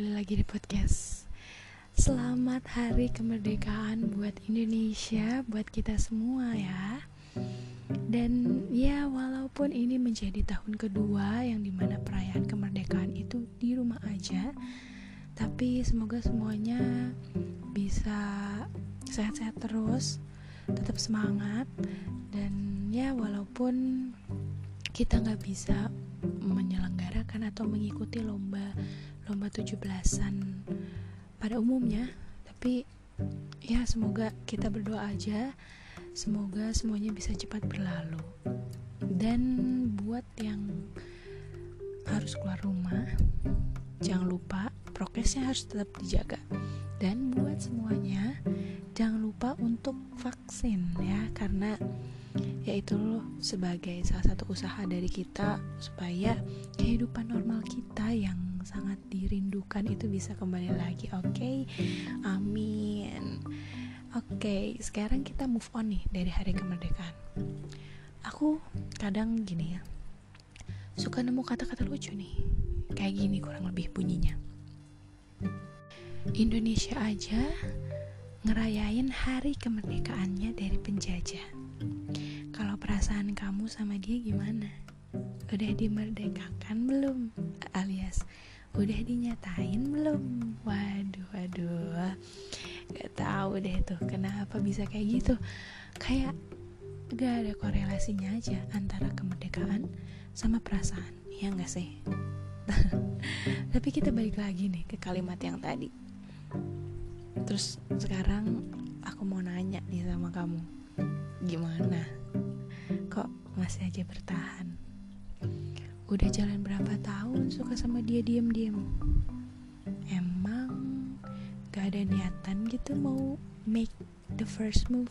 kembali lagi di podcast. Selamat hari kemerdekaan buat Indonesia, buat kita semua ya. Dan ya walaupun ini menjadi tahun kedua yang di mana perayaan kemerdekaan itu di rumah aja Tapi semoga semuanya bisa sehat-sehat terus, tetap semangat Dan ya walaupun kita nggak bisa menyelenggarakan atau mengikuti lomba lomba 17-an pada umumnya. Tapi ya semoga kita berdoa aja. Semoga semuanya bisa cepat berlalu. Dan buat yang harus keluar rumah jangan lupa prokesnya harus tetap dijaga. Dan buat semuanya jangan lupa untuk vaksin ya. Karena yaitu sebagai salah satu usaha dari kita supaya kehidupan normal kita yang sangat dirindukan itu bisa kembali lagi oke? Okay? amin. Oke okay, sekarang kita move on nih dari hari kemerdekaan. Aku kadang gini ya suka nemu kata-kata lucu nih kayak gini kurang lebih bunyinya. Indonesia aja ngerayain hari kemerdekaannya dari penjajah. Kalau perasaan kamu sama dia gimana udah dimerdekakan belum? Alias udah dinyatain belum? Waduh waduh. Gak tahu deh tuh kenapa bisa kayak gitu? Kayak gak ada korelasinya aja antara kemerdekaan sama perasaan ya gak sih? Tapi kita balik lagi nih ke kalimat yang tadi. Terus sekarang aku mau nanya nih sama kamu gimana? Kok masih aja bertahan Udah jalan berapa tahun suka sama dia diem-diem? Emang gak ada niatan gitu mau make the first move?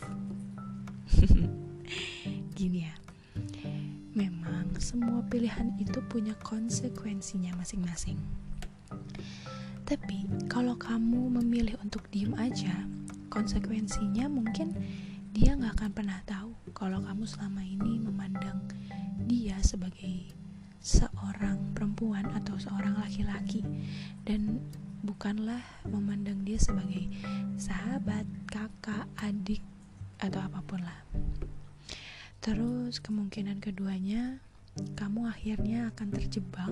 Gini ya Memang semua pilihan itu punya konsekuensinya masing-masing. Tapi kalau kamu memilih untuk diem aja Konsekuensinya mungkin dia gak akan pernah tahu kalau kamu selama ini memandang dia sebagai seorang perempuan atau seorang laki-laki dan bukanlah memandang dia sebagai sahabat, kakak, adik atau apa pun lah. Terus kemungkinan keduanya kamu akhirnya akan terjebak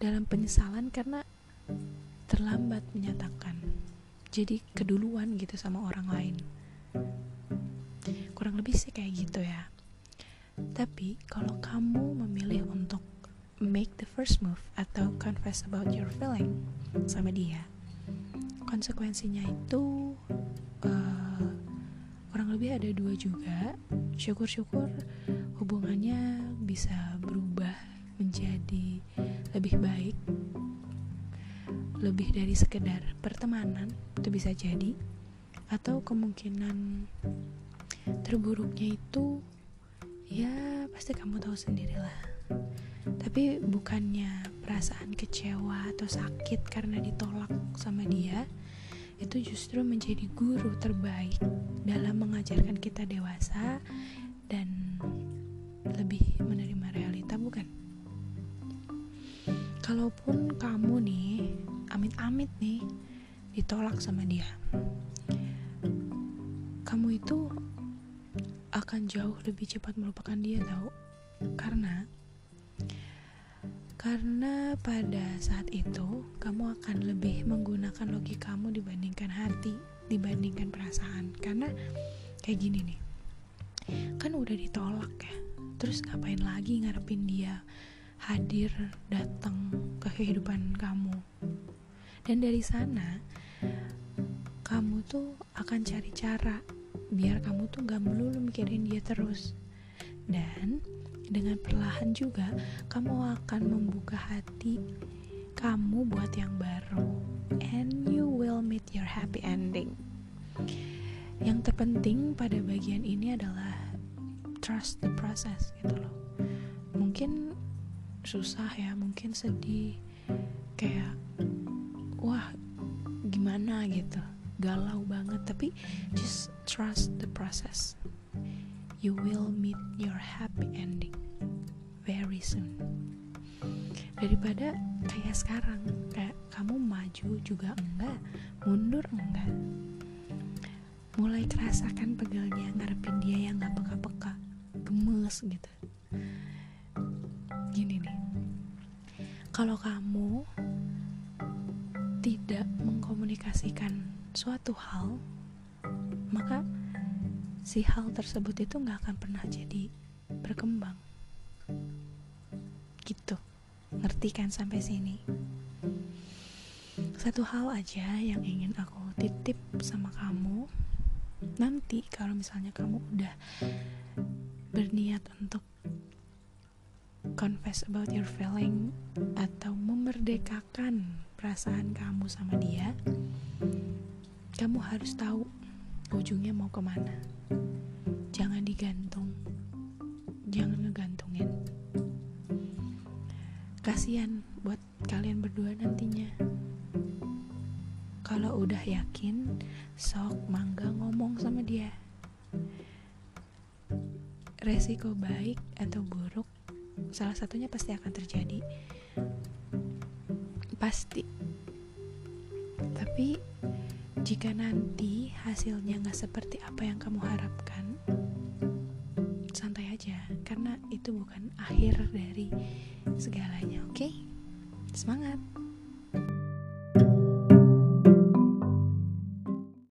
dalam penyesalan karena terlambat menyatakan. Jadi keduluan gitu sama orang lain. Kurang lebih sih kayak gitu ya. Tapi kalau kamu memilih untuk make the first move atau confess about your feeling sama dia. Konsekuensinya itu uh, kurang lebih ada dua juga. Syukur-syukur hubungannya bisa berubah menjadi lebih baik. Lebih dari sekedar pertemanan itu bisa jadi. Atau kemungkinan terburuknya itu ya pasti kamu tahu sendirilah tapi bukannya perasaan kecewa atau sakit karena ditolak sama dia itu justru menjadi guru terbaik dalam mengajarkan kita dewasa dan lebih menerima realita bukan? Kalaupun kamu nih amit-amit nih ditolak sama dia kamu itu akan jauh lebih cepat melupakan dia tahu? Karena karena pada saat itu kamu akan lebih menggunakan logikamu dibandingkan hati, dibandingkan perasaan. Karena kayak gini nih. Kan udah ditolak ya. Terus ngapain lagi ngarepin dia hadir datang ke kehidupan kamu. Dan dari sana kamu tuh akan cari cara biar kamu tuh gak melulu mikirin dia terus. Dan dengan perlahan juga kamu akan membuka hati kamu buat yang baru. And you will meet your happy ending. Yang terpenting pada bagian ini adalah trust the process gitu loh. Mungkin susah ya mungkin sedih. Kayak wah gimana? gitu. Galau banget tapi just trust the process you will meet your happy ending very soon. daripada kayak sekarang kayak kamu maju juga enggak mundur enggak mulai kerasakan pegelnya ngarepin dia yang gak peka-peka gemes gitu gini nih kalau kamu tidak mengkomunikasikan suatu hal maka si hal tersebut itu nggak akan pernah jadi berkembang. Gitu. Ngerti kan sampai sini? Satu hal aja yang ingin aku titip sama kamu. Nanti kalau misalnya kamu udah berniat untuk confess about your feeling atau memerdekakan perasaan kamu sama dia kamu harus tahu ujungnya mau ke mana? Jangan digantung. Jangan ngegantungin. Kasihan buat kalian berdua nantinya. Kalau udah yakin sok mangga ngomong sama dia. Resiko baik atau buruk salah satunya pasti akan terjadi. Pasti. Tapi jika nanti hasilnya nggak seperti apa yang kamu harapkan santai aja karena itu bukan akhir dari segalanya oke okay? semangat